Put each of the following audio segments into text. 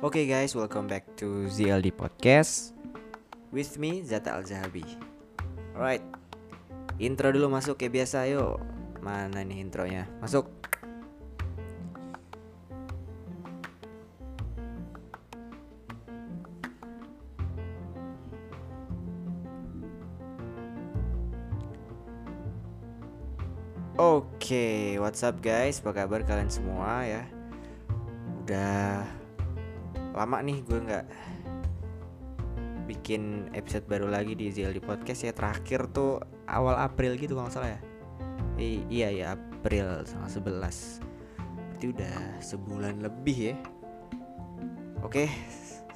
Oke guys, welcome back to ZLD Podcast With me, Zata Al-Zahabi Alright Intro dulu masuk kayak biasa yuk Mana nih intronya? Masuk Oke, what's up guys? Apa kabar kalian semua ya? Udah lama nih gue nggak bikin episode baru lagi di ZLD Podcast ya. Terakhir tuh awal April gitu kalau salah ya. I Iya ya April tanggal 11 Berarti udah sebulan lebih ya. Oke,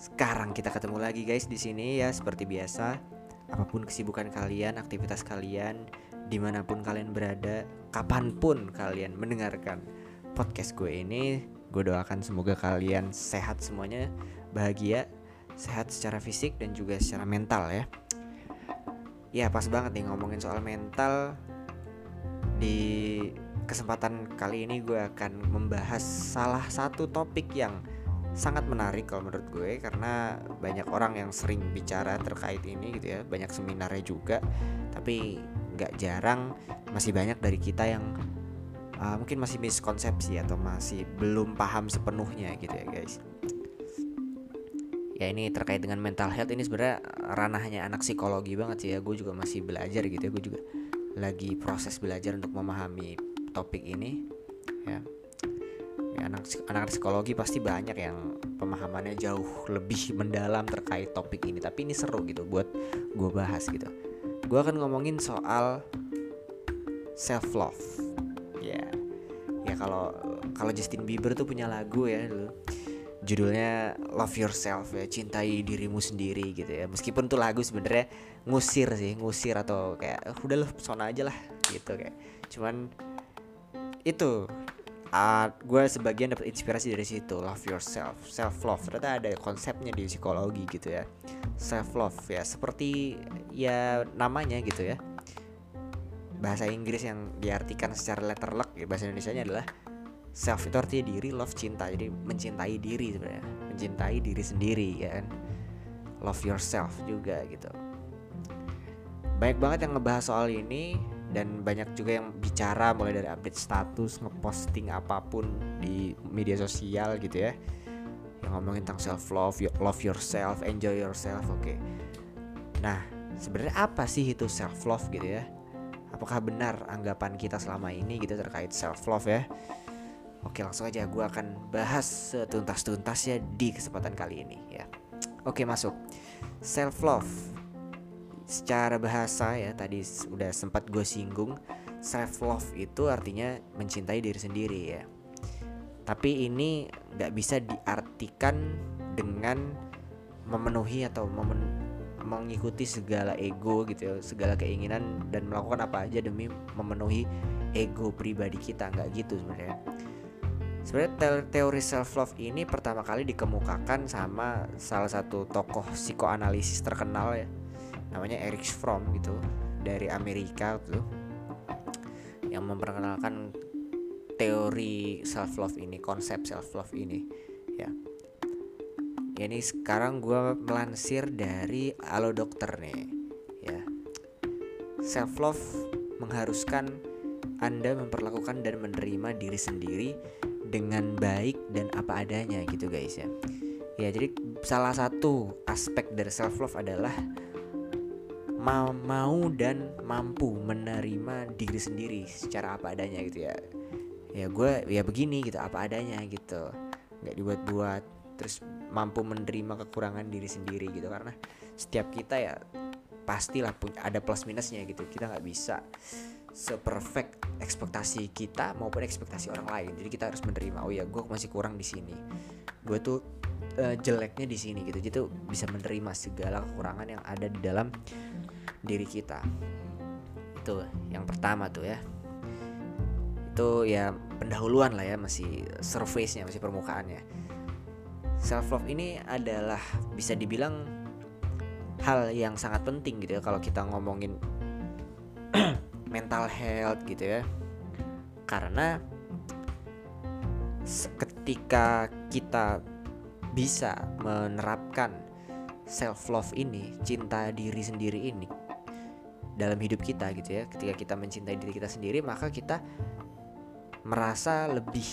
sekarang kita ketemu lagi guys di sini ya. Seperti biasa Apa pun kesibukan kalian, aktivitas kalian, di mana pun kalian berada, kapan pun kalian mendengarkan podcast gue ini, gue doakan semoga kalian sehat semuanya, bahagia, sehat secara fisik dan juga secara mental ya. Ya pas banget nih ngomongin soal mental di kesempatan kali ini gue akan membahas salah satu topik yang sangat menarik kalau menurut gue karena banyak orang yang sering bicara terkait ini gitu ya banyak seminarnya juga tapi nggak jarang masih banyak dari kita yang uh, mungkin masih miskonsepsi atau masih belum paham sepenuhnya gitu ya guys. Ya ini terkait dengan mental health ini sebenarnya ranahnya anak psikologi banget sih ya. Gue juga masih belajar gitu ya. Gue juga lagi proses belajar untuk memahami topik ini ya. Ya, anak anak psikologi pasti banyak yang pemahamannya jauh lebih mendalam terkait topik ini. Tapi ini seru gitu buat gue bahas gitu. Gue akan ngomongin soal self love ya kalau kalau Justin Bieber tuh punya lagu ya dulu. Judulnya Love Yourself ya cintai dirimu sendiri gitu ya. Meskipun tuh lagu sebenarnya ngusir sih ngusir atau kayak udah lo pesona aja lah gitu kayak. Cuman itu uh, gue sebagian dapat inspirasi dari situ love yourself self love ternyata ada konsepnya di psikologi gitu ya. Self love ya seperti ya namanya gitu ya bahasa Inggris yang diartikan secara letterlock ya bahasa Indonesia nya adalah self itu artinya diri love cinta. Jadi mencintai diri sebenarnya mencintai diri sendiri ya kan? Love yourself juga gitu. Banyak banget yang ngebahas soal ini dan banyak juga yang bicara mulai dari update status ngeposting apa pun di media sosial gitu ya. Yang ngomongin tentang self love love yourself enjoy yourself oke. Okay. nah sebenarnya apa sih itu self love gitu ya apakah benar anggapan kita selama ini gitu terkait self love ya? Oke langsung aja gue akan bahas setuntas-tuntasnya di kesempatan kali ini ya. Oke masuk. Self love secara bahasa ya tadi udah sempat gue singgung self love itu artinya mencintai diri sendiri ya. Tapi ini nggak bisa diartikan dengan memenuhi atau memen mengikuti segala ego gitu ya segala keinginan dan melakukan apa aja demi memenuhi ego pribadi kita. Nggak gitu sebenarnya. Sebenarnya teori self love ini pertama kali dikemukakan sama salah satu tokoh psikoanalisis terkenal ya namanya Erich Fromm gitu dari Amerika tuh yang memperkenalkan teori self love ini konsep self love ini ya ya ini sekarang gue melansir dari Halo Dokter nih ya. Self love mengharuskan anda memperlakukan dan menerima diri sendiri dengan baik dan apa adanya gitu guys ya. Ya jadi salah satu aspek dari self love adalah mau mau dan mampu menerima diri sendiri secara apa adanya gitu ya. Ya gue ya begini gitu apa adanya gitu. Nggak dibuat-buat terus mampu menerima kekurangan diri sendiri gitu. Karena setiap kita ya pastilah punya ada plus minusnya gitu. Kita nggak bisa seperfect ekspektasi kita maupun ekspektasi orang lain. Jadi kita harus menerima oh ya gue masih kurang di sini. Gue tuh uh, jeleknya di sini gitu. Jadi tuh bisa menerima segala kekurangan yang ada di dalam diri kita. Itu yang pertama tuh ya. Itu ya pendahuluan lah ya masih surface-nya masih permukaannya self love ini adalah bisa dibilang hal yang sangat penting gitu ya kalau kita ngomongin mental health gitu ya. Karena ketika kita bisa menerapkan self love ini cinta diri sendiri ini dalam hidup kita gitu ya ketika kita mencintai diri kita sendiri maka kita merasa lebih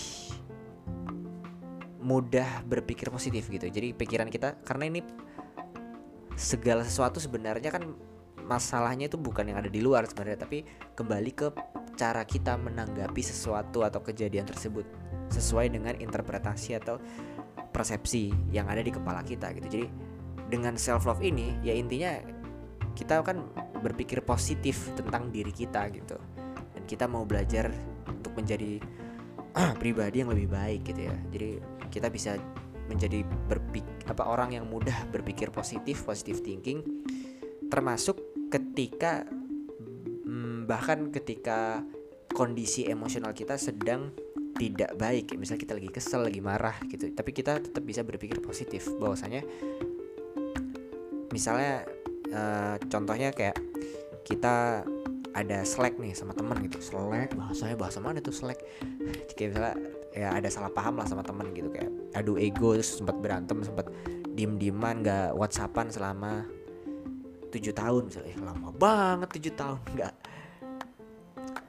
mudah berpikir positif gitu. Jadi pikiran kita karena ini segala sesuatu sebenarnya kan masalahnya itu bukan yang ada di luar sebenarnya tapi kembali ke cara kita menanggapi sesuatu atau kejadian tersebut sesuai dengan interpretasi atau persepsi yang ada di kepala kita gitu. Jadi dengan self love ini ya intinya kita kan berpikir positif tentang diri kita gitu. Dan kita mau belajar untuk menjadi pribadi yang lebih baik gitu ya. Jadi kita bisa menjadi berpik apa orang yang mudah berpikir positif positive thinking termasuk ketika hmm, bahkan ketika kondisi emosional kita sedang tidak baik. Misalnya kita lagi kesel lagi marah gitu tapi kita tetap bisa berpikir positif. Bahwasanya misalnya uh, contohnya kayak kita ada slack nih sama temen gitu. Slack bahasanya bahasa mana tuh slack? Kayak misalnya ya ada salah paham lah sama temen gitu kayak adu ego terus sempat berantem sempat diem dieman nggak whatsappan selama tujuh tahun misalnya. Eh, lama banget tujuh tahun nggak.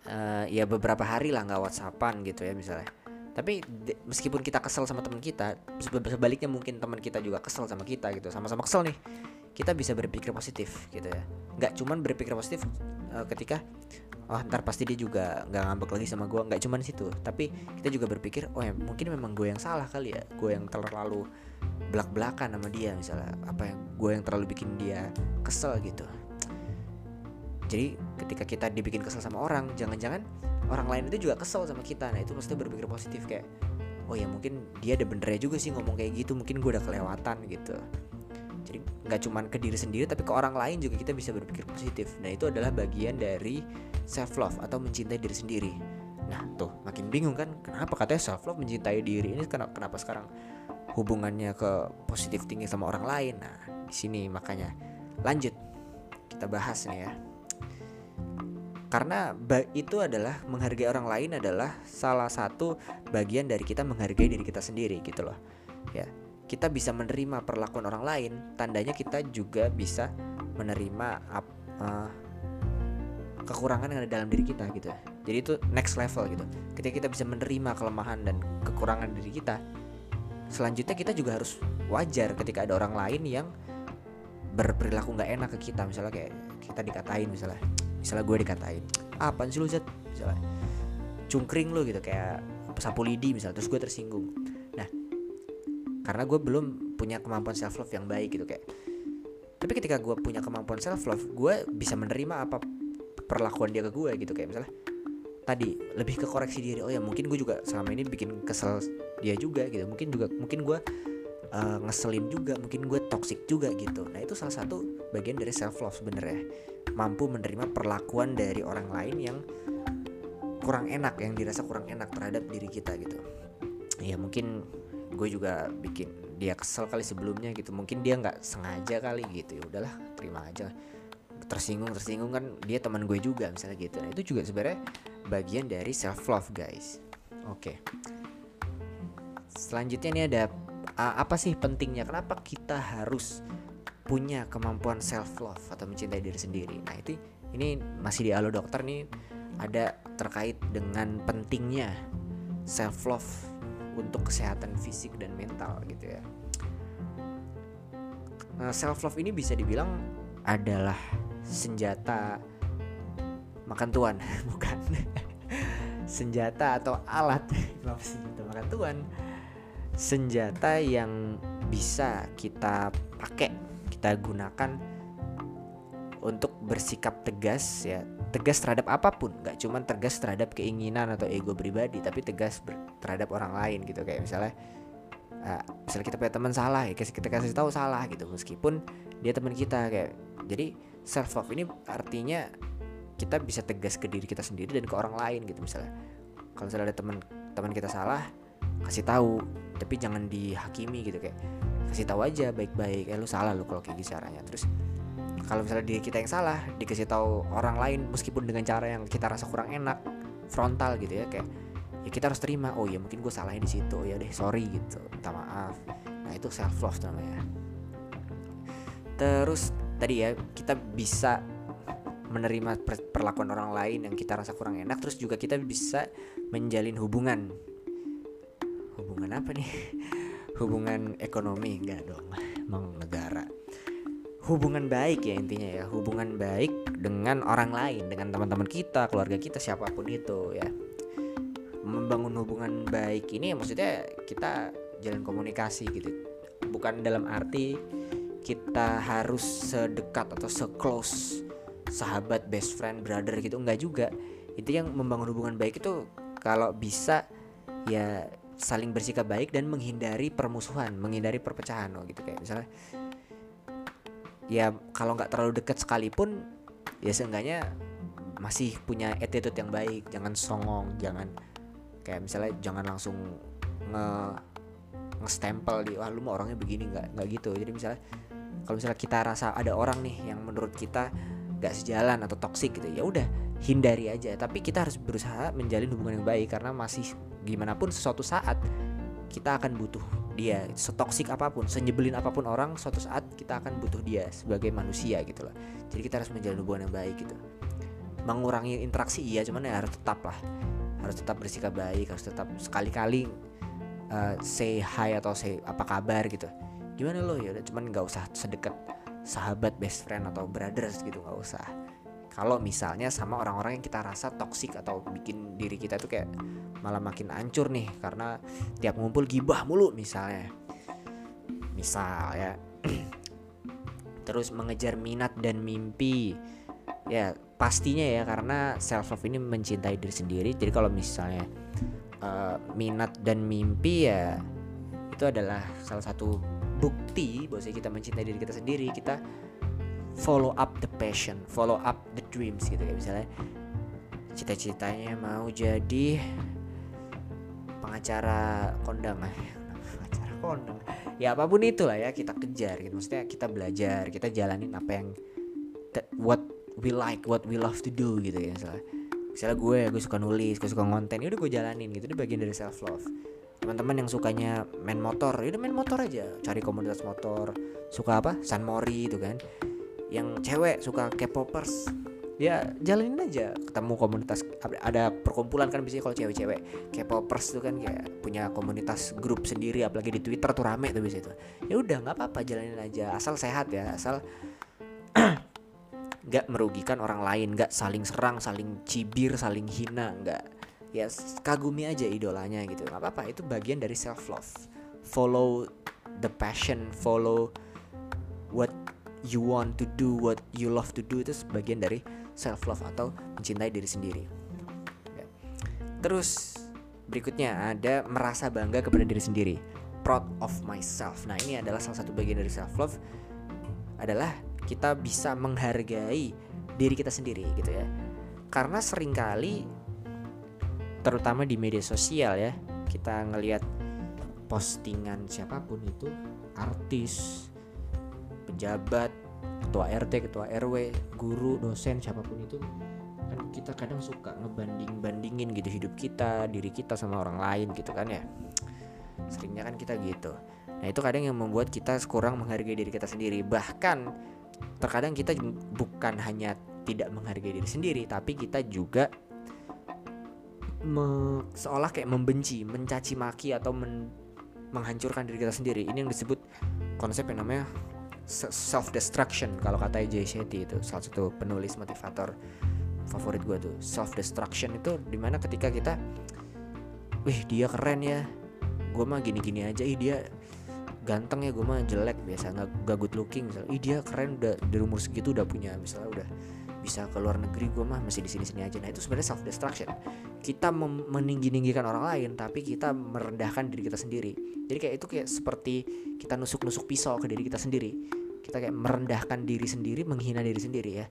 Uh, ya beberapa hari lah nggak whatsappan gitu ya misalnya. Tapi meskipun kita kesel sama teman kita sebaliknya mungkin teman kita juga kesel sama kita gitu. Sama-sama kesel nih kita bisa berpikir positif gitu ya. Nggak cuman berpikir positif uh, ketika oh ntar pasti dia juga nggak ngambek lagi sama gue nggak cuman situ tapi kita juga berpikir oh ya mungkin memang gue yang salah kali ya. Gue yang terlalu belak belakan sama dia misalnya. Apa yang gue yang terlalu bikin dia kesel gitu. Jadi ketika kita dibikin kesel sama orang jangan-jangan orang lain itu juga kesel sama kita. Nah itu maksudnya berpikir positif kayak oh ya mungkin dia ada benernya juga sih ngomong kayak gitu. Mungkin gue udah kelewatan gitu jadi nggak cuma ke diri sendiri tapi ke orang lain juga kita bisa berpikir positif. Nah itu adalah bagian dari self love atau mencintai diri sendiri. Nah tuh makin bingung kan kenapa katanya self love mencintai diri ini kenapa, kenapa sekarang hubungannya ke positif tinggi sama orang lain? Nah di sini makanya. Lanjut kita bahas nih ya. Karena itu adalah menghargai orang lain adalah salah satu bagian dari kita menghargai diri kita sendiri gitu loh. Ya kita bisa menerima perlakuan orang lain tandanya kita juga bisa menerima uh, kekurangan yang ada dalam diri kita gitu. Jadi itu next level gitu. Ketika kita bisa menerima kelemahan dan kekurangan diri kita selanjutnya kita juga harus wajar ketika ada orang lain yang berperilaku nggak enak ke kita. Misalnya kayak kita dikatain misalnya misalnya gue dikatain apa sih lu Zat? Misalnya cungkring lu gitu kayak sapu lidi misalnya terus gue tersinggung karena gue belum punya kemampuan self love yang baik gitu kayak. Tapi ketika gue punya kemampuan self love gue bisa menerima apa perlakuan dia ke gue gitu kayak misalnya tadi lebih ke koreksi diri. Oh ya mungkin gue juga selama ini bikin kesel dia juga gitu. Mungkin juga mungkin gue uh, ngeselin juga mungkin gue toxic juga gitu. Nah itu salah satu bagian dari self love sebenarnya. Mampu menerima perlakuan dari orang lain yang kurang enak yang dirasa kurang enak terhadap diri kita gitu. Ya mungkin gue juga bikin dia kesel kali sebelumnya gitu. Mungkin dia nggak sengaja kali gitu. Ya udahlah terima aja tersinggung tersinggung kan dia teman gue juga misalnya gitu. Nah itu juga sebenarnya bagian dari self love guys. Oke. Okay selanjutnya ini ada apa sih pentingnya? Kenapa kita harus punya kemampuan self love atau mencintai diri sendiri? Nah itu ini masih di alo dokter nih ada terkait dengan pentingnya self love untuk kesehatan fisik dan mental gitu ya. Nah, self love ini bisa dibilang adalah senjata makan tuan bukan. Senjata atau alat senjata makan tuan. Senjata yang bisa kita pakai kita gunakan untuk bersikap tegas ya tegas terhadap apa pun. Nggak cuma tegas terhadap keinginan atau ego pribadi tapi tegas terhadap orang lain gitu. Kayak misalnya uh, misalnya kita punya teman salah ya kita kasih tahu salah gitu. Meskipun dia teman kita kayak jadi self love ini artinya kita bisa tegas ke diri kita sendiri dan ke orang lain gitu. Misalnya kalau misalnya ada teman teman kita salah kasih tahu tapi jangan dihakimi gitu. Kayak kasih tahu aja baik-baik eh lu salah lu kalau kayak gitu caranya. Terus kalau misalnya diri kita yang salah dikasih tahu orang lain meskipun dengan cara yang kita rasa kurang enak frontal gitu ya kayak ya kita harus terima. Oh ya mungkin gue salahnya di situ. Ya deh sorry gitu minta maaf. Nah nah itu self love namanya. Terus tadi ya kita bisa menerima perlakuan orang lain yang kita rasa kurang enak terus juga kita bisa menjalin hubungan. Hubungan apa nih? Hubungan ekonomi enggak dong mau negara hubungan baik ya intinya ya. Hubungan baik dengan orang lain dengan teman-teman kita keluarga kita siapa pun itu ya. Membangun hubungan baik ini maksudnya kita jalan komunikasi gitu. Bukan dalam arti kita harus sedekat atau seclose sahabat, best friend, brother gitu enggak juga. Itu yang membangun hubungan baik itu kalau bisa ya saling bersikap baik dan menghindari permusuhan, menghindari perpecahan oh gitu. Kayak misalnya ya kalau nggak terlalu dekat sekalipun ya seenggaknya masih punya attitude yang baik, jangan songong, jangan kayak misalnya jangan langsung nge nge-stempel di wah lu mau orangnya begini. Nggak nggak gitu. Jadi misalnya kalau misalnya kita rasa ada orang nih yang menurut kita gak sejalan atau toksik gitu ya udah hindari aja. Tapi kita harus berusaha menjalin hubungan yang baik karena masih gimana pun sesuatu saat kita akan butuh dia setoksik apa pun senyebelin apa pun orang suatu saat kita akan butuh dia sebagai manusia gitu loh. Jadi kita harus menjalin hubungan yang baik gitu. Mengurangi interaksi iya cuman ya harus tetap lah. Harus tetap bersikap baik harus tetap sekali-kali uh, say hi atau say apa kabar gitu. Gimana lo? Ya cuman nggak usah sedekat sahabat best friend atau brothers gitu nggak usah kalau misalnya sama orang-orang yang kita rasa toksik atau bikin diri kita tuh kayak malah makin hancur nih karena tiap ngumpul gibah mulu misalnya. Misal ya terus mengejar minat dan mimpi. Ya pastinya ya karena self love ini mencintai diri sendiri. Jadi kalau misalnya uh, minat dan mimpi ya itu adalah salah satu bukti bahwa kita mencintai diri kita sendiri. Kita follow up the passion follow up the dreams gitu kayak misalnya cita-citanya mau jadi pengacara kondang lah pengacara kondang. Ya apa pun itulah ya kita kejar gitu. Maksudnya kita belajar kita jalanin apa yang what we like what we love to do gitu ya misalnya. Misalnya gue gue suka nulis gue suka konten ya udah gue jalanin gitu. Itu bagian dari self love teman-teman yang sukanya main motor ya udah main motor aja. Cari komunitas motor suka apa? San Mori itu kan yang cewek suka K-popers ya jalanin aja. Ketemu komunitas ada perkumpulan kan biasanya kalau cewek-cewek K-popers tuh kan kayak punya komunitas grup sendiri apalagi di Twitter tuh rame tuh biasanya tuh. Ya udah nggak apa-apa jalanin aja. Asal sehat ya asal nggak merugikan orang lain nggak saling serang saling cibir saling hina nggak. Ya kagumi aja idolanya gitu. Nggak apa-apa itu bagian dari self love follow the passion follow what you want to do what you love to do itu sebagian dari self love atau mencintai diri sendiri. Ya. terus berikutnya ada merasa bangga kepada diri sendiri. Proud of myself. Nah ini adalah salah satu bagian dari self love adalah kita bisa menghargai diri kita sendiri gitu ya. Karena sering kali terutama di media sosial ya kita ngelihat postingan siapa pun itu artis pejabat ketua RT ketua RW guru dosen siapa pun itu kan kita kadang suka ngebanding bandingin gitu hidup kita diri kita sama orang lain gitu kan ya. Seringnya kan kita gitu. Nah itu kadang yang membuat kita kurang menghargai diri kita sendiri. Bahkan terkadang kita bukan hanya tidak menghargai diri sendiri tapi kita juga me, seolah kayak membenci, mencaci maki atau men, menghancurkan diri kita sendiri. Ini yang disebut konsep yang namanya self destruction kalau kata Jay Shetty itu salah satu penulis motivator favorit gue tuh self destruction itu di mana ketika kita wih dia keren ya gue mah gini gini aja ih dia ganteng ya gue mah jelek biasa nggak gak good looking misalnya ih dia keren udah di umur segitu udah punya misalnya udah bisa ke luar negeri gue mah masih di sini sini aja. Nah itu sebenarnya self destruction kita meninggi ninggikan orang lain tapi kita merendahkan diri kita sendiri. Jadi kayak itu kayak seperti kita nusuk nusuk pisau ke diri kita sendiri. Kita kayak merendahkan diri sendiri menghina diri sendiri ya.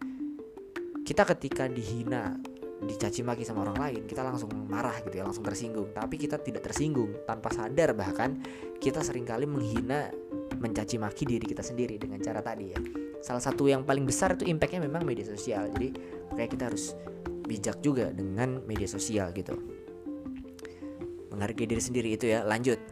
Kita ketika dihina dicaci maki sama orang lain kita langsung marah gitu ya langsung tersinggung. Tapi kita tidak tersinggung tanpa sadar bahkan kita sering kali menghina mencaci maki diri kita sendiri dengan cara tadi ya salah satu yang paling besar itu impactnya memang media sosial. Jadi kayak kita harus bijak juga dengan media sosial gitu. Menghargai diri sendiri itu ya lanjut.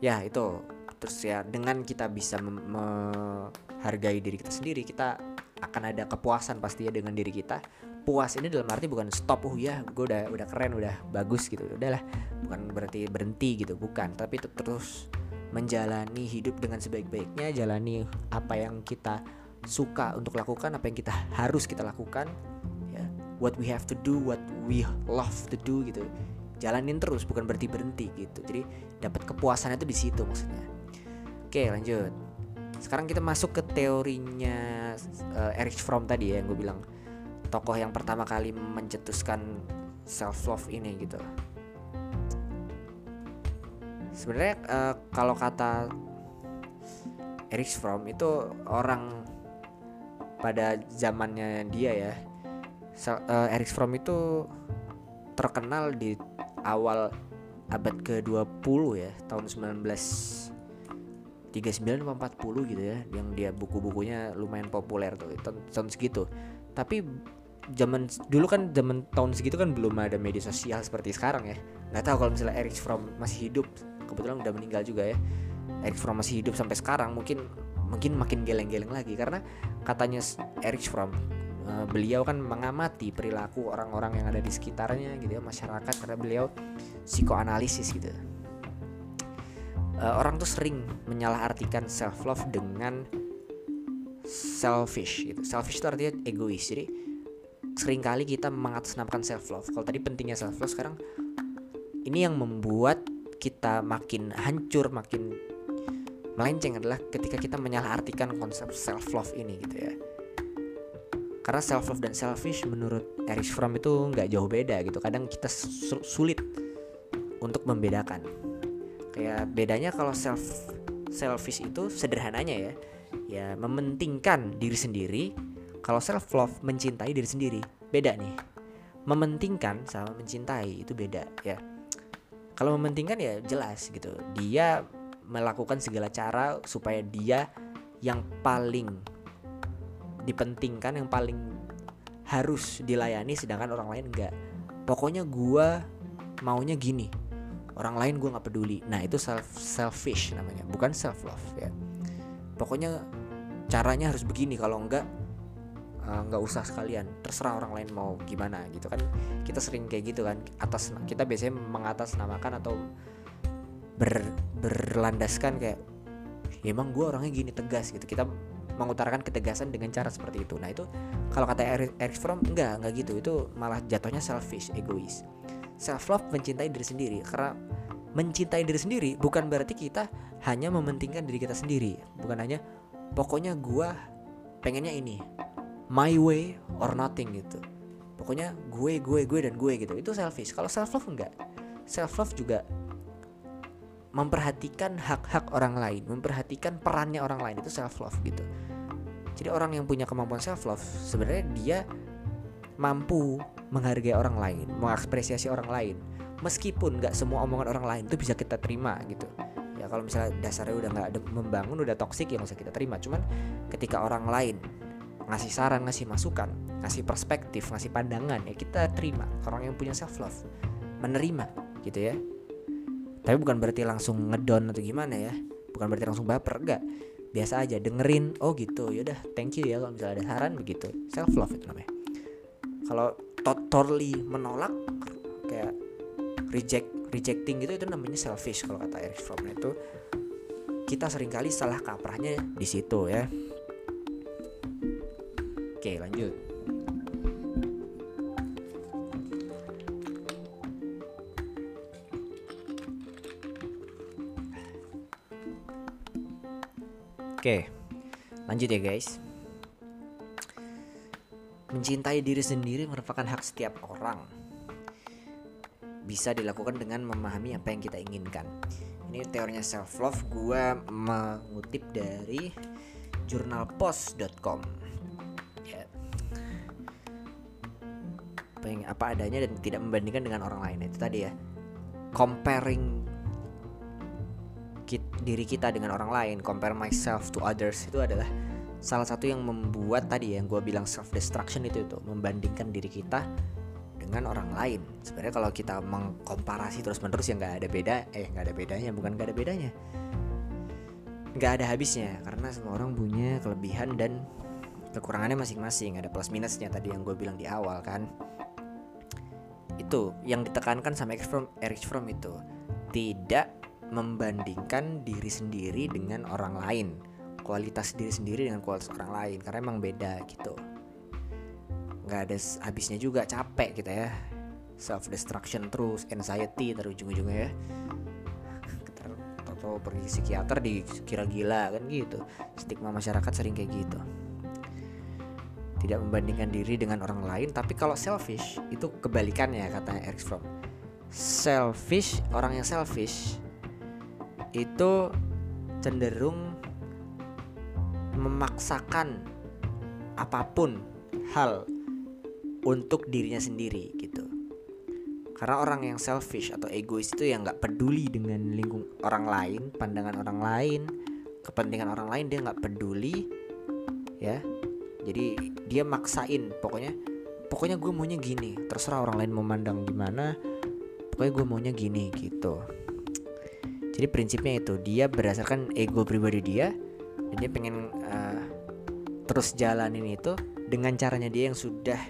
Ya itu. Terus ya dengan kita bisa menghargai diri kita sendiri kita akan ada kepuasan pasti ya dengan diri kita. Puas ini dalam arti bukan stop oh ya gue udah udah keren udah bagus gitu. Udahlah bukan berarti berhenti gitu bukan. Tapi itu terus menjalani hidup dengan sebaik-baiknya jalani apa yang kita suka untuk lakukan apa yang kita harus kita lakukan ya. What we have to do what we love to do gitu. Jalanin terus bukan berarti berhenti gitu. Jadi dapat kepuasan itu di situ maksudnya. Oke lanjut. Sekarang kita masuk ke teorinya uh, Erich Fromm tadi ya yang gue bilang. Tokoh yang pertama kali mencetuskan self love ini gitu sebenarnya uh, kalau kata Erich Fromm itu orang pada zamannya dia ya. Uh, Erich Fromm itu terkenal di awal abad ke-20 ya tahun 1939 atau 40 gitu ya yang dia buku-bukunya lumayan populer tuh tahun, tahun segitu. Tapi zaman dulu kan zaman tahun segitu kan belum ada media sosial seperti sekarang ya. Nggak tahu kalau misalnya Erich Fromm masih hidup kebetulan udah meninggal juga ya. Erich Fromm masih hidup sampai sekarang mungkin mungkin makin geleng-geleng lagi. Karena katanya Erich Fromm uh, beliau kan mengamati perilaku orang-orang yang ada di sekitarnya gitu ya masyarakat karena beliau psikoanalisis gitu. Uh, orang tuh sering menyalahartikan self love dengan selfish gitu. Selfish itu artinya egois. Jadi sering kali kita mengatasnamakan self love. Kalau tadi pentingnya self love sekarang ini yang membuat kita makin hancur, makin melenceng adalah ketika kita menyalahartikan konsep self love ini gitu ya. Karena self love dan selfish menurut Erich Fromm itu nggak jauh beda gitu. Kadang kita sulit untuk membedakan. Kayak bedanya kalau self selfish itu sederhananya ya, ya mementingkan diri sendiri kalau self love mencintai diri sendiri beda nih mementingkan sama mencintai itu beda ya kalau mementingkan ya jelas gitu. Dia melakukan segala cara supaya dia yang paling dipentingkan yang paling harus dilayani sedangkan orang lain enggak. Pokoknya gua maunya gini. Orang lain gua nggak peduli. Nah itu self selfish namanya bukan self love ya. Pokoknya caranya harus begini. Kalau enggak nggak uh, usah sekalian terserah orang lain mau gimana gitu kan. Kita sering kayak gitu kan atas kita biasanya mengatasnamakan atau ber, berlandaskan kayak ya emang gue orangnya gini tegas gitu. Kita mengutarakan ketegasan dengan cara seperti itu. Nah itu kalau kata Eric, Eric Fromm enggak enggak gitu itu malah jatuhnya selfish egois. Self love mencintai diri sendiri karena mencintai diri sendiri bukan berarti kita hanya mementingkan diri kita sendiri. Bukan hanya pokoknya gue pengennya ini my way or nothing gitu. Pokoknya gue gue gue dan gue gitu. Itu selfish. Kalau self love enggak self love juga memperhatikan hak-hak orang lain memperhatikan perannya orang lain. Itu self love gitu. Jadi orang yang punya kemampuan self love sebenarnya dia mampu menghargai orang lain mengapresiasi orang lain. Meskipun nggak semua omongan orang lain itu bisa kita terima gitu. Ya kalau misalnya dasarnya udah nggak membangun udah toksik ya nggak usah kita terima. Cuman ketika orang lain ngasih saran, ngasih masukan, ngasih perspektif, ngasih pandangan ya kita terima. Orang yang punya self love menerima gitu ya. Tapi bukan berarti langsung ngedon atau gimana ya. Bukan berarti langsung baper enggak. Biasa aja dengerin, oh gitu. Yaudah, thank you ya kalau misalnya ada saran begitu. Self love itu namanya. Kalau totally menolak kayak reject rejecting gitu itu namanya selfish kalau kata Erich Fromm itu kita sering kali salah kaprahnya di situ ya Oke lanjut. Oke lanjut ya guys. Mencintai diri sendiri merupakan hak setiap orang. Bisa dilakukan dengan memahami apa yang kita inginkan. Ini teorinya self love Gue mengutip dari jurnalpost.com apa yang apa adanya dan tidak membandingkan dengan orang lain. Itu tadi ya. Comparing kit, diri kita dengan orang lain compare myself to others itu adalah salah satu yang membuat tadi ya, yang gue bilang self destruction itu itu membandingkan diri kita dengan orang lain. Sebenarnya kalau kita mengkomparasi terus menerus ya nggak ada beda eh nggak ada bedanya bukan nggak ada bedanya. Nggak ada habisnya karena semua orang punya kelebihan dan kekurangannya masing-masing. Ada plus minusnya tadi yang gue bilang di awal kan itu yang ditekankan sama Erich Fromm, Erich Fromm itu tidak membandingkan diri sendiri dengan orang lain. Kualitas diri sendiri dengan kualitas orang lain karena emang beda gitu. Nggak ada habisnya juga capek kita ya. Self destruction terus anxiety terus ujung-ujungnya ya. Atau pergi psikiater dikira gila kan gitu. Stigma masyarakat sering kayak gitu tidak membandingkan diri dengan orang lain tapi kalau selfish itu kebalikannya katanya Eric Fromm. Selfish orang yang selfish itu cenderung memaksakan apa pun hal untuk dirinya sendiri gitu. Karena orang yang selfish atau egois itu yang nggak peduli dengan lingkung orang lain pandangan orang lain kepentingan orang lain dia nggak peduli ya jadi dia maksain. Pokoknya pokoknya gue maunya gini. Terserah orang lain memandang gimana pokoknya gue maunya gini gitu. Jadi prinsipnya itu dia berdasarkan ego pribadi dia dan dia pengen uh, terus jalanin itu dengan caranya dia yang sudah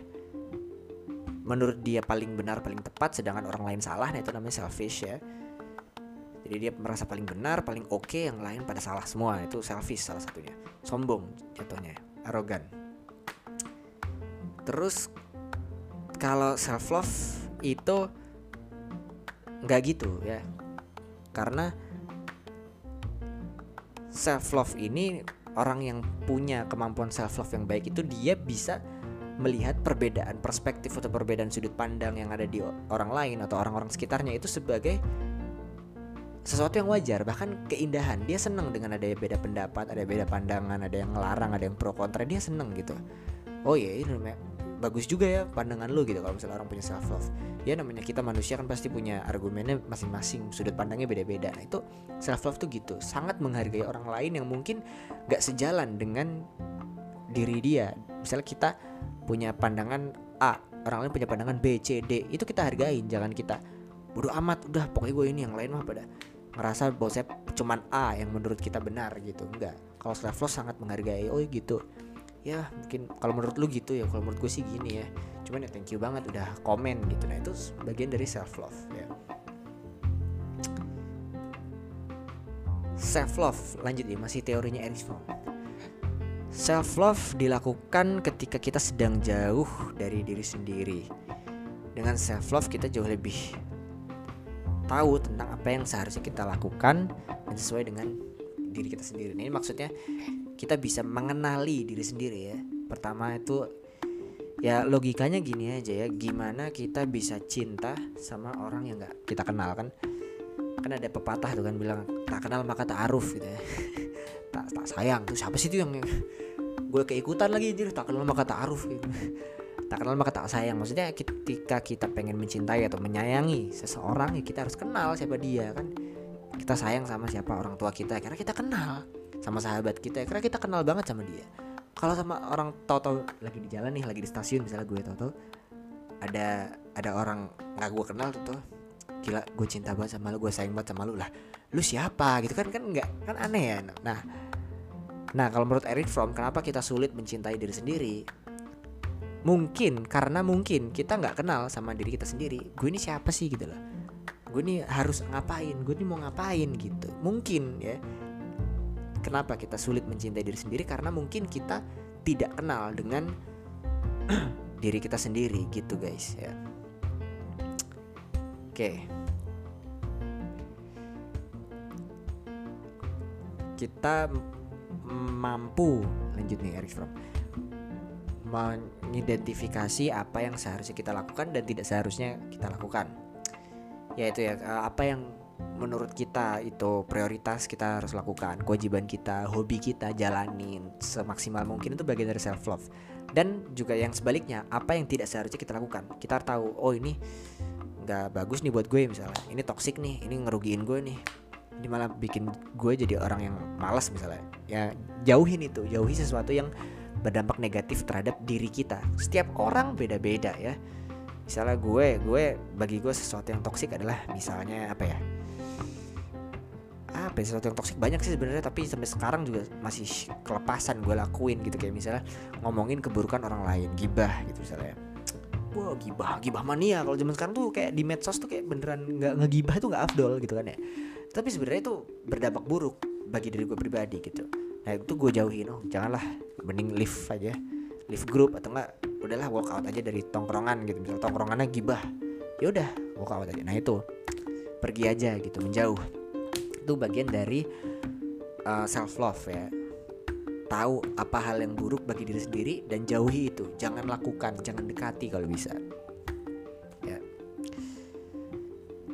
menurut dia paling benar paling tepat sedangkan orang lain salah. Nah itu namanya selfish ya. Jadi dia merasa paling benar paling oke okay, yang lain pada salah semua. Itu selfish salah satunya. Sombong jatuhnya arogan terus kalau self love itu nggak gitu ya. Karena self love ini orang yang punya kemampuan self love yang baik itu dia bisa melihat perbedaan perspektif atau perbedaan sudut pandang yang ada di orang lain atau orang-orang sekitarnya itu sebagai sesuatu yang wajar. Bahkan keindahan dia seneng dengan ada beda pendapat ada beda pandangan ada yang ngelarang ada yang pro kontra dia seneng gitu. Oh iya ini bagus juga ya pandangan lu gitu kalau misalnya orang punya self love ya namanya kita manusia kan pasti punya argumennya masing-masing sudut pandangnya beda-beda. Nah itu self love tuh gitu sangat menghargai orang lain yang mungkin gak sejalan dengan diri dia. Misalnya kita punya pandangan A orang lain punya pandangan B C D itu kita hargain jangan kita bodoh amat udah pokoknya gue ini yang lain mah pada ngerasa bahwa saya cuman A yang menurut kita benar gitu. Enggak kalau self love sangat menghargai oh gitu ya mungkin kalau menurut lu gitu ya kalau menurut gue sih gini ya cuman ya thank you banget udah komen gitu nah itu bagian dari self love ya self love lanjut ya masih teorinya Erich Fromm Self love dilakukan ketika kita sedang jauh dari diri sendiri. Dengan self love kita jauh lebih tahu tentang apa yang seharusnya kita lakukan dan sesuai dengan diri kita sendiri. Nah, ini maksudnya kita bisa mengenali diri sendiri ya. Pertama itu ya logikanya gini aja ya, gimana kita bisa cinta sama orang yang nggak kita kenal kan? Kan ada pepatah tuh kan bilang tak kenal maka tak aruf gitu ya. tak tak sayang. Tuh siapa sih itu yang gue keikutan lagi jadi tak kenal maka tak aruf gitu. Tak kenal maka tak sayang. Maksudnya ketika kita pengen mencintai atau menyayangi seseorang ya kita harus kenal siapa dia kan. Kita sayang sama siapa orang tua kita karena kita kenal sama sahabat kita karena kita kenal banget sama dia kalau sama orang tahu-tahu lagi di jalan nih lagi di stasiun misalnya gue tahu-tahu ada ada orang nggak gue kenal tuh gila gue cinta banget sama lu gue sayang banget sama lu lah lu siapa gitu kan kan nggak kan aneh ya nah Nah, kalau menurut Eric Fromm, kenapa kita sulit mencintai diri sendiri? Mungkin karena mungkin kita nggak kenal sama diri kita sendiri. Gue ini siapa sih gitu loh? Gue ini harus ngapain? Gue ini mau ngapain gitu? Mungkin ya. Kenapa kita sulit mencintai diri sendiri? Karena mungkin kita tidak kenal dengan diri kita sendiri gitu guys ya. Oke. Kita mampu lanjut nih Eric Fromm mengidentifikasi apa yang seharusnya kita lakukan dan tidak seharusnya kita lakukan yaitu ya eh, apa yang menurut kita itu prioritas kita harus lakukan kewajiban kita hobi kita jalanin semaksimal mungkin itu bagian dari self love dan juga yang sebaliknya apa yang tidak seharusnya kita lakukan? Kita tahu oh ini nggak bagus nih buat gue misalnya. Ini toxic nih ini ngerugiin gue nih. Ini malah bikin gue jadi orang yang malas misalnya. Ya jauhin itu jauhi sesuatu yang berdampak negatif terhadap diri kita. Setiap orang beda-beda ya. Misalnya gue gue bagi gue sesuatu yang toksik adalah misalnya apa ya apa ya, sesuatu yang toksik banyak sih sebenarnya tapi sampai sekarang juga masih kelepasan gue lakuin gitu. Kayak misalnya ngomongin keburukan orang lain gibah gitu misalnya. Wah gibah gibah mania. Kalau zaman sekarang tuh kayak di medsos tuh kayak beneran nggak ngegibah tuh nggak afdol gitu kan ya. Tapi sebenarnya itu berdampak buruk bagi diri gue pribadi gitu. Nah itu gue jauhin oh janganlah mending leave aja. Leave group atau enggak udahlah walk out aja dari tongkrongan gitu. Misal tongkrongannya gibah ya udah walk out aja. Nah itu. Pergi aja gitu menjauh itu bagian dari uh, eh, self love ya. Tahu apa hal yang buruk bagi diri sendiri dan jauhi itu. Jangan lakukan jangan dekati kalau bisa. Ya.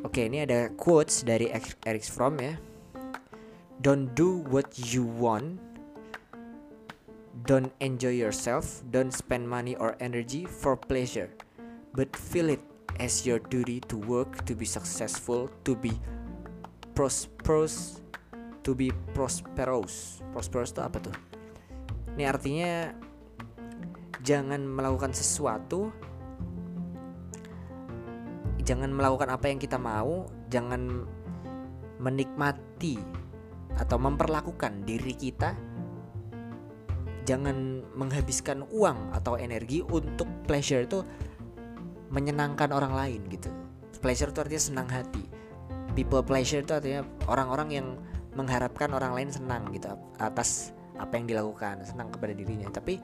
Oke ini ada quotes dari Eric Fromm ya. Don't do what you want. Don't enjoy yourself. Don't spend money or energy for pleasure. But feel it as your duty to work to be successful to be prosperous to be prosperous. Prosperous itu apa tuh? Ini artinya jangan melakukan sesuatu jangan melakukan apa yang kita mau jangan menikmati atau memperlakukan diri kita jangan menghabiskan uang atau energi untuk pleasure itu menyenangkan orang lain gitu. Pleasure itu artinya senang hati people pleasure itu artinya orang-orang yang mengharapkan orang lain senang gitu atas apa yang dilakukan senang kepada dirinya. Tapi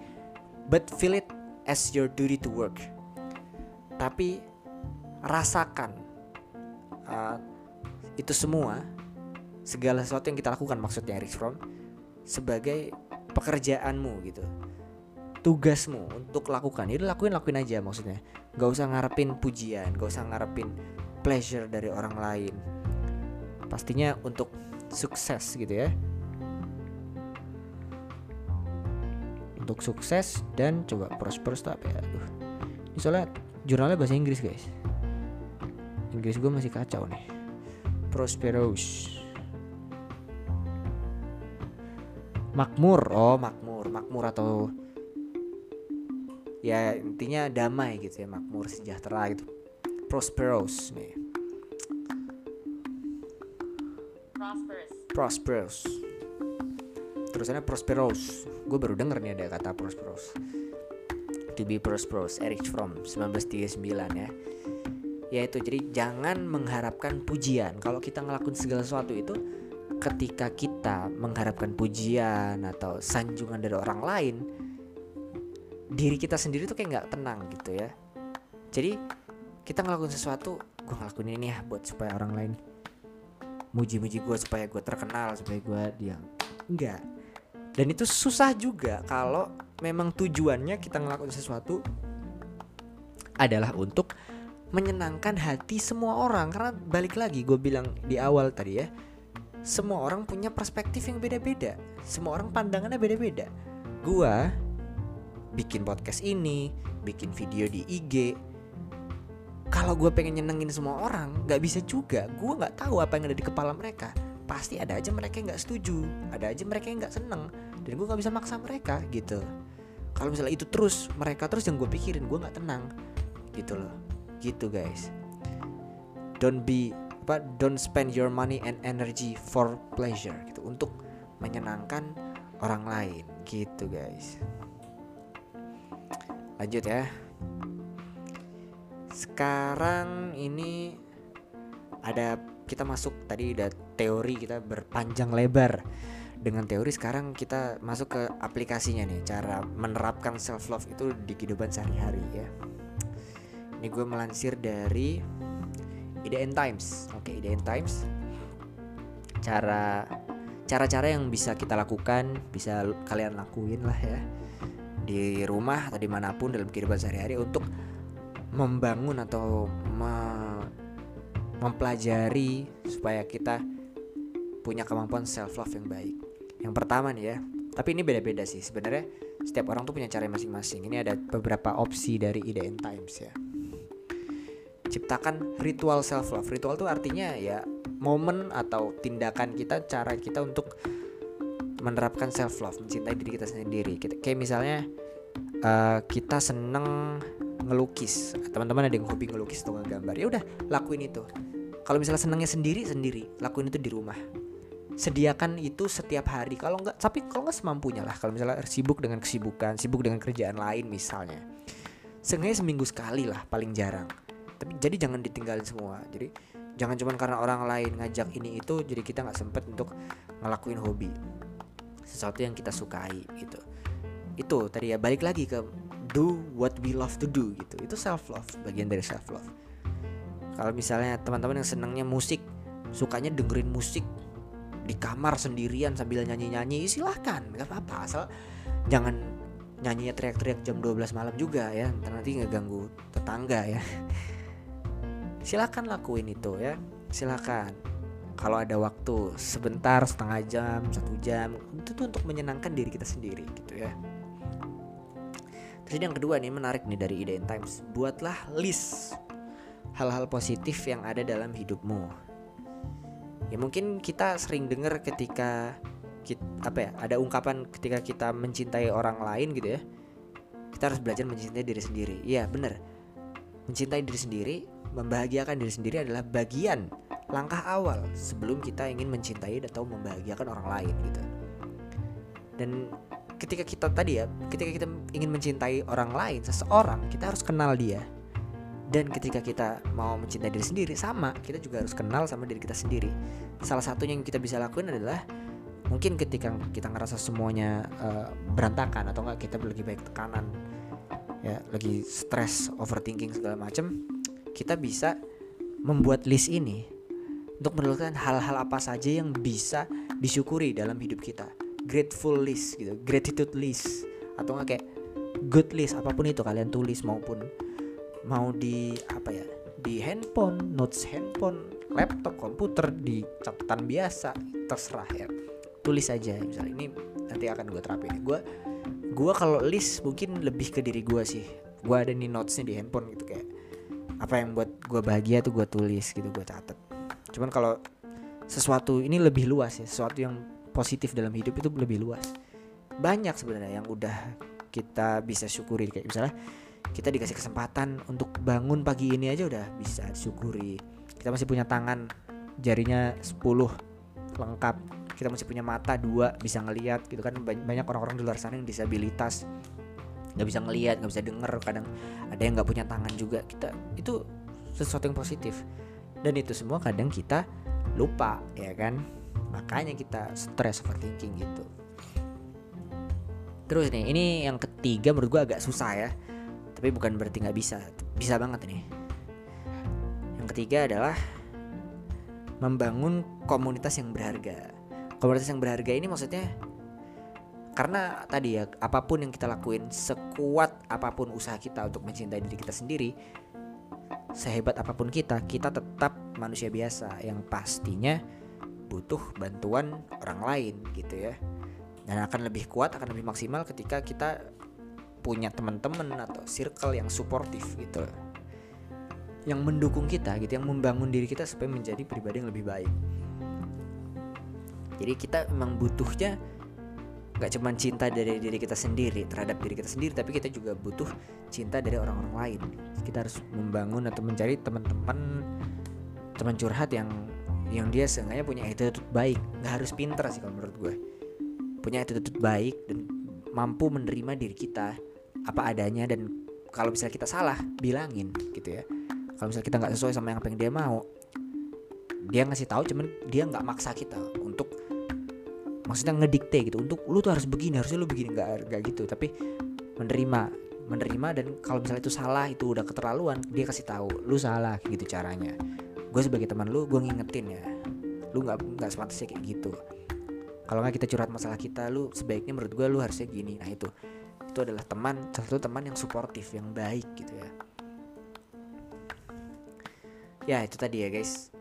but feel it as your duty to work. Tapi rasakan uh, itu semua segala sesuatu yang kita lakukan maksudnya Eric Fromm sebagai pekerjaanmu gitu. Tugasmu untuk lakukan itu lakuin lakuin aja maksudnya. Gak usah ngarepin pujian gak usah ngarepin pleasure dari orang lain pastinya untuk sukses gitu ya. Untuk sukses dan coba prosperous tuh apa ya? Aduh. Ini soalnya jurnalnya bahasa Inggris guys. Inggris gue masih kacau nih. Prosperous. Makmur. Oh makmur. Makmur atau ya intinya damai gitu ya. Makmur sejahtera gitu. Prosperous nih prosperous. Prosperous. Terusannya prosperous. Gue baru denger nih ada kata prosperous. To be prosperous Eric Fromm 1939 ya. Yaitu jadi jangan mengharapkan pujian. Kalau kita ngelakuin segala sesuatu itu ketika kita mengharapkan pujian atau sanjungan dari orang lain diri kita sendiri tuh kayak nggak tenang gitu ya. Jadi kita ngelakuin sesuatu gue ngelakuin ini ya buat supaya orang lain muji-muji gue supaya gue terkenal supaya gue dia enggak. Dan itu susah juga kalau memang tujuannya kita ngelakuin sesuatu adalah untuk menyenangkan hati semua orang. Karena balik lagi gue bilang di awal tadi ya semua orang punya perspektif yang beda-beda. Semua orang pandangannya beda-beda. Gue bikin podcast ini bikin video di IG kalau gue pengen nyenengin semua orang nggak bisa juga. Gue nggak tahu apa yang ada di kepala mereka. Pasti ada aja mereka yang nggak setuju. Ada aja mereka yang nggak seneng. Dan gue nggak bisa maksa mereka gitu. Kalau misalnya itu terus mereka terus yang gue pikirin gue nggak tenang. Gitu loh. Gitu guys. Don't be apa don't spend your money and energy for pleasure gitu. Untuk menyenangkan orang lain. Gitu guys. Lanjut ya sekarang ini ada kita masuk tadi udah teori kita berpanjang lebar. Dengan teori sekarang kita masuk ke aplikasinya nih cara menerapkan self love itu di kehidupan sehari-hari ya. Ini gue melansir dari IDN Times. Oke IDN Times. Cara cara-cara yang bisa kita lakukan bisa kalian lakuin lah ya. Di rumah atau di mana pun dalam kehidupan sehari-hari untuk membangun atau me mempelajari supaya kita punya kemampuan self love yang baik. Yang pertama nih ya, tapi ini beda-beda sih sebenarnya. Setiap orang tuh punya cara masing-masing. Ini ada beberapa opsi dari IDN Times ya. Ciptakan ritual self love. Ritual tuh artinya ya momen atau tindakan kita, cara kita untuk menerapkan self love, mencintai diri kita sendiri. Kita, kayak misalnya uh, kita seneng ngelukis. Teman-teman ada yang hobi ngelukis atau ngegambar. Ya udah lakuin itu. Kalau misalnya senangnya sendiri sendiri. Lakuin itu di rumah. Sediakan itu setiap hari. Kalau nggak tapi kalau nggak semampunya lah. Kalau misalnya sibuk dengan kesibukan sibuk dengan kerjaan lain misalnya. Seenggaknya seminggu sekali lah paling jarang. Tapi jadi jangan ditinggalin semua. Jadi jangan cuma karena orang lain ngajak ini itu jadi kita nggak sempet untuk ngelakuin hobi. Sesuatu yang kita sukai gitu. Itu tadi ya balik lagi ke do what we love to do gitu. Itu self love bagian dari self love kalau misalnya teman-teman yang senangnya musik sukanya dengerin musik di kamar sendirian sambil nyanyi-nyanyi silahkan nggak apa-apa. Asal jangan nyanyinya teriak-teriak jam 12 malam juga ya nanti ngeganggu tetangga ya. Silakan lakuin itu ya silakan kalau ada waktu sebentar setengah jam satu jam itu tuh untuk menyenangkan diri kita sendiri gitu ya terus yang kedua nih menarik nih dari ide in times. Buatlah list hal-hal positif yang ada dalam hidupmu. Ya mungkin kita sering dengar ketika kita, apa ya ada ungkapan ketika kita mencintai orang lain gitu ya kita harus belajar mencintai diri sendiri. Iya bener. Mencintai diri sendiri membahagiakan diri sendiri adalah bagian langkah awal sebelum kita ingin mencintai atau membahagiakan orang lain gitu. Dan ketika kita tadi ya, ketika kita ingin mencintai orang lain, seseorang, kita harus kenal dia. Dan ketika kita mau mencintai diri sendiri sama, kita juga harus kenal sama diri kita sendiri. Salah satunya yang kita bisa lakuin adalah mungkin ketika kita ngerasa semuanya uh, berantakan atau enggak kita lagi baik tekanan ya lagi stres overthinking segala macam kita bisa membuat list ini untuk menuliskan hal-hal apa saja yang bisa disyukuri dalam hidup kita. Grateful list gitu, gratitude list atau enggak kayak good list apa pun itu kalian tulis maupun mau di apa ya di handphone, notes handphone, laptop, komputer, di catatan biasa terserah ya. Tulis aja misalnya ini nanti akan gue terapin. Gue gue kalau list mungkin lebih ke diri gue sih. Gue ada nih notesnya di handphone gitu kayak apa yang buat gue bahagia tuh gue tulis gitu gue catat cuman kalau sesuatu ini lebih luas ya sesuatu yang positif dalam hidup itu lebih luas. Banyak sebenarnya yang udah kita bisa syukuri. Kayak misalnya kita dikasih kesempatan untuk bangun pagi ini aja udah bisa syukuri kita masih punya tangan jarinya 10 lengkap. Kita masih punya mata dua bisa ngelihat gitu kan. Banyak orang-orang di luar sana yang disabilitas. Nggak bisa ngelihat nggak bisa denger. Kadang ada yang nggak punya tangan juga. Kita itu sesuatu yang positif. Dan itu semua kadang kita lupa ya kan makanya kita stress overthinking gitu. Terus nih ini yang ketiga menurut gue agak susah ya. Tapi bukan berarti nggak bisa bisa banget nih. Yang ketiga adalah membangun komunitas yang berharga. Komunitas yang berharga ini maksudnya karena tadi ya apa pun yang kita lakuin sekuat apa pun usaha kita untuk mencintai diri kita sendiri sehebat apa pun kita kita tetap manusia biasa yang pastinya butuh bantuan orang lain gitu ya. Dan akan lebih kuat akan lebih maksimal ketika kita punya teman-teman atau circle yang suportif gitu yang mendukung kita gitu yang membangun diri kita supaya menjadi pribadi yang lebih baik. Jadi kita memang butuhnya gak cuma cinta dari diri kita sendiri terhadap diri kita sendiri tapi kita juga butuh cinta dari orang-orang lain. Kita harus membangun atau mencari teman-teman teman curhat yang yang dia seenggaknya punya attitude baik. Nggak harus pinter sih kalau menurut gue. Punya attitude baik dan mampu menerima diri kita apa adanya dan kalau misalnya kita salah bilangin gitu ya. Kalau misalnya kita nggak sesuai sama yang yang dia mau dia ngasih tahu cuman dia nggak maksa kita untuk maksudnya ngedikte gitu untuk lu tuh harus begini harusnya lu begini. Nggak nggak gitu. Tapi menerima menerima dan kalau misalnya itu salah itu udah keterlaluan dia kasih tahu lu salah gitu caranya gue sebagai teman lu gue ngingetin ya. Lu nggak nggak sepantasnya kayak gitu. Kalau nggak kita curhat masalah kita lu sebaiknya menurut gue lu harusnya gini. Nah itu. Itu adalah teman satu teman yang suportif yang baik gitu ya. Ya itu tadi ya guys.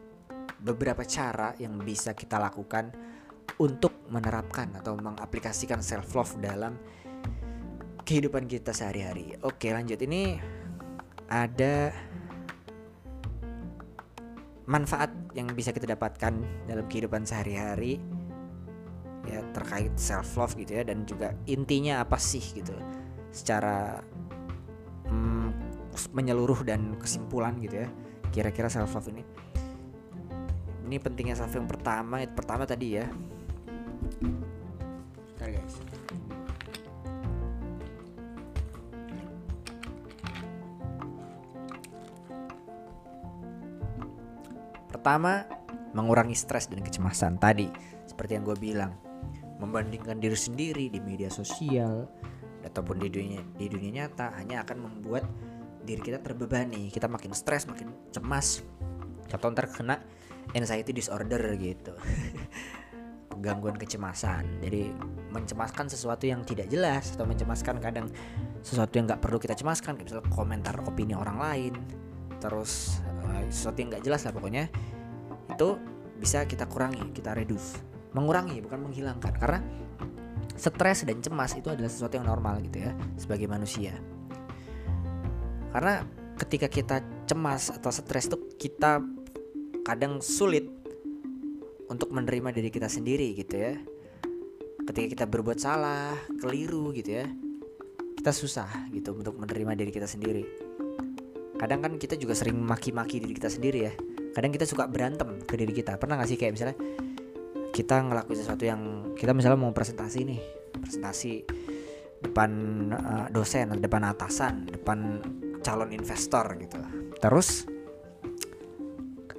Beberapa cara yang bisa kita lakukan untuk menerapkan atau mengaplikasikan self love dalam kehidupan kita sehari-hari. Oke, lanjut. Ini ada manfaat yang bisa kita dapatkan dalam kehidupan sehari-hari ya terkait self love gitu ya dan juga intinya apa sih gitu secara hmm, menyeluruh dan kesimpulan gitu ya kira-kira self love ini. Ini pentingnya self yang pertama pertama tadi ya pertama mengurangi stres dan kecemasan. Tadi seperti yang gue bilang membandingkan diri sendiri di media sosial ataupun di dunia di dunia nyata hanya akan membuat diri kita terbebani. Kita makin stres makin cemas. Contoh ntar kena anxiety disorder gitu. Gangguan kecemasan. Jadi mencemaskan sesuatu yang tidak jelas atau mencemaskan kadang sesuatu yang nggak perlu kita cemaskan. Kayak misalnya komentar opini orang lain terus uh, sesuatu yang nggak jelas lah pokoknya itu bisa kita kurangi kita reduce. Mengurangi bukan menghilangkan. Karena stres dan cemas itu adalah sesuatu yang normal gitu ya sebagai manusia. Karena ketika kita cemas atau stres itu kita kadang sulit untuk menerima diri kita sendiri gitu ya. Ketika kita berbuat salah keliru gitu ya kita susah gitu untuk menerima diri kita sendiri kadang kan kita juga sering maki-maki diri kita sendiri ya. Kadang kita suka berantem ke diri kita. Pernah gak sih kayak misalnya kita ngelakuin sesuatu yang kita misalnya mau presentasi nih presentasi depan uh, dosen depan atasan depan calon investor gitu. Terus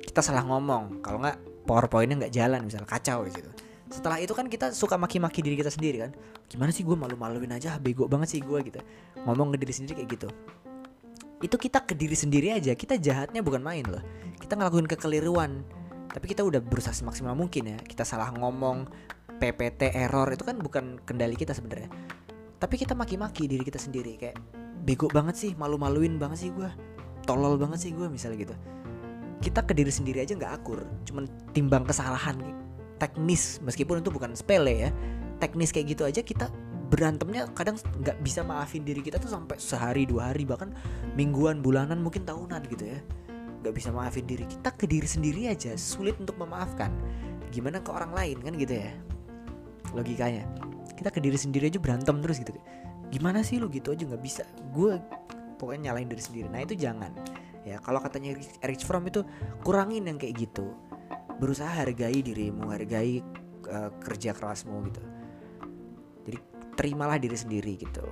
kita salah ngomong. Kalau nggak powerpointnya nggak jalan misalnya kacau gitu setelah itu kan kita suka maki-maki diri kita sendiri kan. Gimana sih gue malu-maluin aja? Bego banget sih gue gitu. Ngomong ke diri sendiri kayak gitu itu kita ke diri sendiri aja. Kita jahatnya bukan main loh. Kita ngelakuin kekeliruan. Tapi kita udah berusaha semaksimal mungkin ya. Kita salah ngomong PPT error itu kan bukan kendali kita sebenarnya. Tapi kita maki-maki diri kita sendiri. Kayak bego banget sih malu-maluin banget sih gue tolol banget sih gue misalnya gitu. Kita ke diri sendiri aja nggak akur. Cuman timbang kesalahan teknis meskipun itu bukan sepele ya. Teknis kayak gitu aja kita berantemnya kadang nggak bisa maafin diri kita tuh sampai sehari dua hari bahkan mingguan bulanan mungkin tahunan gitu ya. Nggak bisa maafin diri kita ke diri sendiri aja. Sulit untuk memaafkan. Gimana ke orang lain kan gitu ya. Logikanya. Kita ke diri sendiri aja berantem terus gitu. Gimana sih lu gitu aja nggak bisa. Gue pokoknya nyalain diri sendiri. Nah itu jangan. Ya kalau katanya Erich Fromm itu kurangin yang kayak gitu. Berusaha hargai dirimu hargai uh, kerja kerasmu gitu terimalah diri sendiri gitu.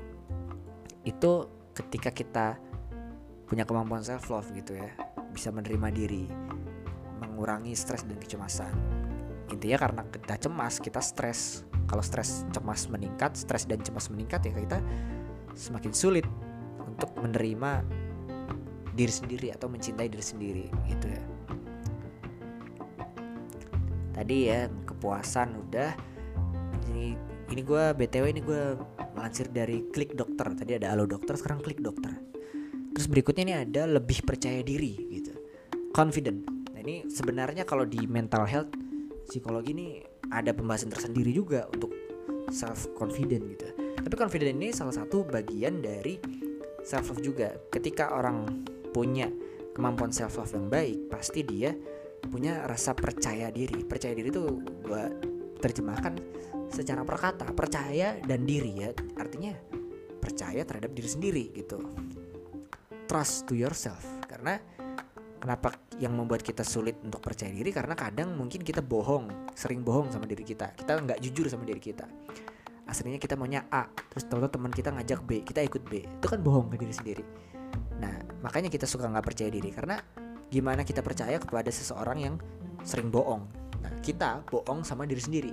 Itu ketika kita punya kemampuan self love gitu ya bisa menerima diri mengurangi stres dan kecemasan. Intinya karena kita cemas kita stres. Kalau stres cemas meningkat stres dan cemas meningkat ya kita semakin sulit untuk menerima diri sendiri atau mencintai diri sendiri gitu ya. Tadi ya kepuasan udah. Ini ini gue btw ini gue melansir dari klik dokter. Tadi ada halo dokter sekarang klik dokter. Terus berikutnya ini ada lebih percaya diri gitu. Confident. Nah ini sebenarnya kalau di mental health psikologi ini ada pembahasan tersendiri juga untuk self confident gitu. Tapi confident ini salah satu bagian dari self love juga. Ketika orang punya kemampuan self love yang baik pasti dia punya rasa percaya diri. Percaya diri itu gue terjemahkan secara perkata percaya dan diri ya. Artinya percaya terhadap diri sendiri gitu. Trust to yourself. Karena kenapa yang membuat kita sulit untuk percaya diri? Karena kadang mungkin kita bohong sering bohong sama diri kita. Kita nggak jujur sama diri kita. Aslinya kita maunya A terus tahu teman kita ngajak B kita ikut B. Itu kan bohong ke diri sendiri. Nah makanya kita suka nggak percaya diri. Karena gimana kita percaya kepada seseorang yang sering bohong? Nah kita bohong sama diri sendiri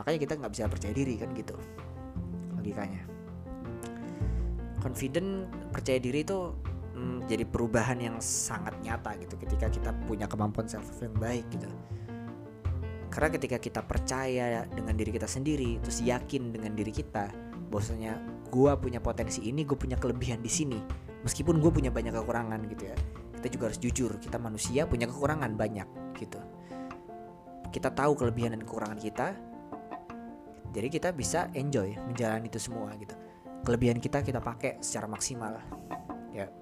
makanya kita nggak bisa percaya diri kan gitu logikanya. Confident percaya diri itu hmm, jadi perubahan yang sangat nyata gitu ketika kita punya kemampuan self love yang baik gitu. Karena ketika kita percaya dengan diri kita sendiri terus yakin dengan diri kita bahwasanya gue punya potensi ini gue punya kelebihan di sini meskipun gue punya banyak kekurangan gitu ya kita juga harus jujur kita manusia punya kekurangan banyak gitu. Kita tahu kelebihan dan kekurangan kita jadi kita bisa enjoy menjalani itu semua gitu. Kelebihan kita kita pakai secara maksimal. Ya.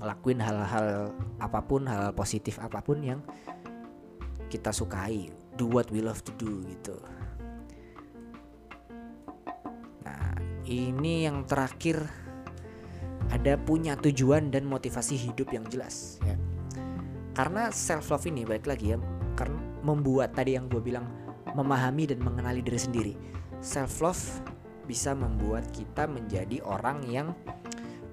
Ngelakuin hal-hal apa pun hal, -hal positif apa pun yang kita sukai. Do what we love to do gitu. Nah ini yang terakhir. Ada punya tujuan dan motivasi hidup yang jelas ya. Karena self love ini balik lagi ya karena membuat tadi yang gue bilang memahami dan mengenali diri sendiri. Self love bisa membuat kita menjadi orang yang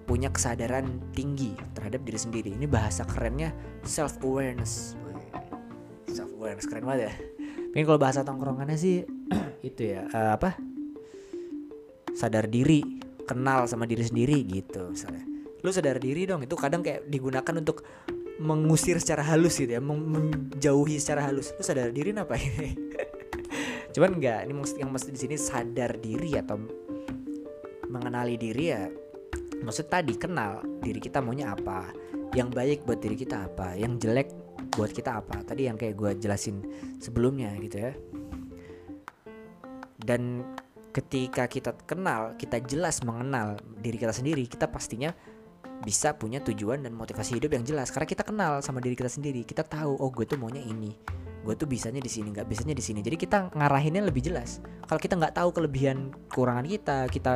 punya kesadaran tinggi terhadap diri sendiri. Ini bahasa kerennya self awareness self awareness keren banget ya. Mungkin kalau bahasa tongkrongannya sih itu ya uh, apa? Sadar diri kenal sama diri sendiri gitu misalnya. Lu sadar diri dong itu kadang kayak digunakan untuk mengusir secara halus gitu ya menjauhi secara halus. Lu sadar diri apa ini cuman enggak ini maksud yang maksud di sini sadar diri atau mengenali diri ya maksud tadi kenal diri kita maunya apa yang baik buat diri kita apa yang jelek buat kita apa. Tadi yang kayak gue jelasin sebelumnya gitu ya. Dan ketika kita kenal kita jelas mengenal diri kita sendiri kita pastinya bisa punya tujuan dan motivasi hidup yang jelas. Karena kita kenal sama diri kita sendiri. Kita tahu oh gue tuh maunya ini. Gue tuh bisanya di sini nggak bisanya di sini. Jadi kita ngarahinnya lebih jelas. Kalau kita nggak tahu kelebihan kekurangan kita kita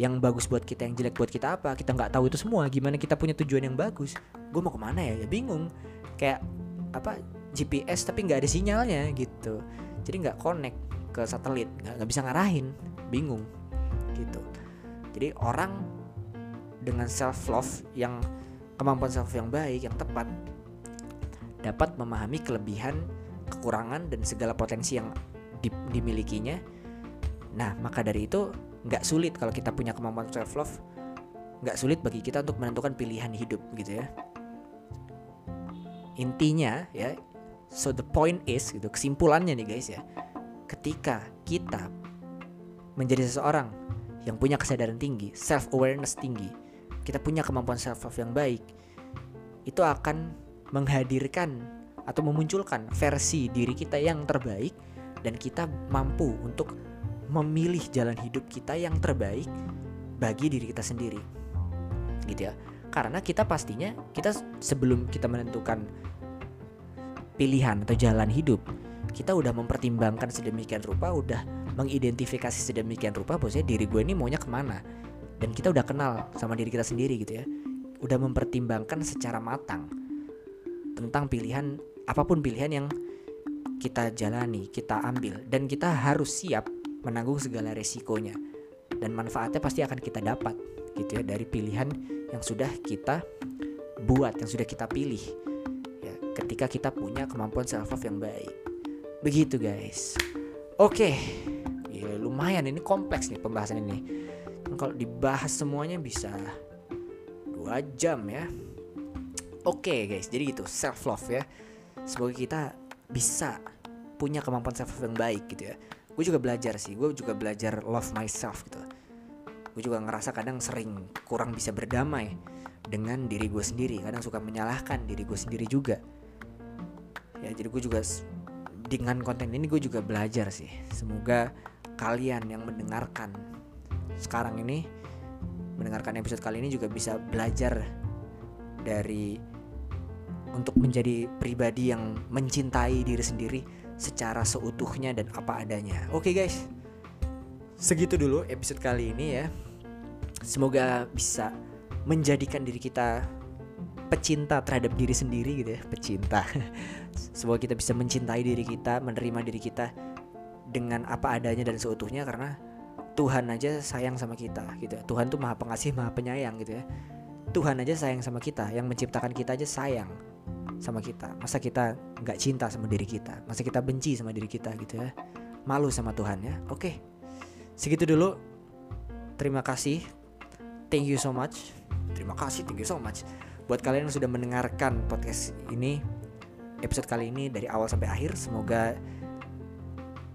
yang bagus buat kita yang jelek buat kita apa kita nggak tahu itu semua. Gimana kita punya tujuan yang bagus? Gue mau ke mana ya? Ya bingung. Kayak apa GPS tapi nggak ada sinyalnya gitu. Jadi nggak connect ke satelit nggak bisa ngarahin. Bingung. Gitu. Jadi orang dengan self love yang kemampuan self yang baik yang tepat dapat memahami kelebihan kekurangan dan segala potensi yang dimilikinya. Nah maka dari itu nggak sulit kalau kita punya kemampuan self love nggak sulit bagi kita untuk menentukan pilihan hidup gitu ya. Intinya ya so the point is gitu kesimpulannya nih guys ya ketika kita menjadi seseorang yang punya kesadaran tinggi self awareness tinggi kita punya kemampuan self love yang baik itu akan menghadirkan atau memunculkan versi diri kita yang terbaik dan kita mampu untuk memilih jalan hidup kita yang terbaik bagi diri kita sendiri. Gitu ya. Karena kita pastinya kita sebelum kita menentukan pilihan atau jalan hidup kita udah mempertimbangkan sedemikian rupa udah mengidentifikasi sedemikian rupa bahwasanya diri gue ini maunya ke mana dan kita udah kenal sama diri kita sendiri gitu ya. Udah mempertimbangkan secara matang tentang pilihan apa pun pilihan yang kita jalani kita ambil. Dan kita harus siap menanggung segala resikonya. Dan manfaatnya pasti akan kita dapat gitu ya dari pilihan yang sudah kita buat yang sudah kita pilih ya ketika kita punya kemampuan self love yang baik. Begitu guys. Oke. Ya, lumayan ini kompleks nih pembahasan ini kalau dibahas semuanya bisa dua jam ya. Oke guys. Jadi gitu self love ya. Semoga kita bisa punya kemampuan self love yang baik gitu ya. Gue juga belajar sih. Gue juga belajar love myself gitu. Gue juga ngerasa kadang sering kurang bisa berdamai dengan diri gue sendiri. Kadang suka menyalahkan diri gue sendiri juga. Ya jadi gue juga dengan konten ini gue juga belajar sih. Semoga kalian yang mendengarkan sekarang ini mendengarkan episode kali ini juga bisa belajar dari untuk menjadi pribadi yang mencintai diri sendiri secara seutuhnya dan apa adanya. Oke okay guys, segitu dulu episode kali ini ya. Semoga bisa menjadikan diri kita pecinta terhadap diri sendiri gitu ya, pecinta. Semoga kita bisa mencintai diri kita, menerima diri kita dengan apa adanya dan seutuhnya karena Tuhan aja sayang sama kita gitu ya. Tuhan tuh maha pengasih, maha penyayang gitu ya. Tuhan aja sayang sama kita, yang menciptakan kita aja sayang sama kita. Masa kita nggak cinta sama diri kita? Masa kita benci sama diri kita gitu ya? Malu sama Tuhan ya? Oke. Segitu dulu. Terima kasih. Thank you so much. Terima kasih thank you so much. Buat kalian yang sudah mendengarkan podcast ini episode kali ini dari awal sampai akhir semoga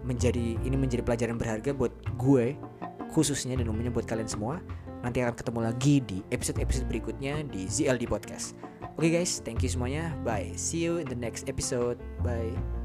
menjadi ini menjadi pelajaran berharga buat gue khususnya dan umumnya buat kalian semua nanti akan ketemu lagi di episode-episode berikutnya di ZLD Podcast Oke okay guys, thank you semuanya. Bye. See you in the next episode. Bye.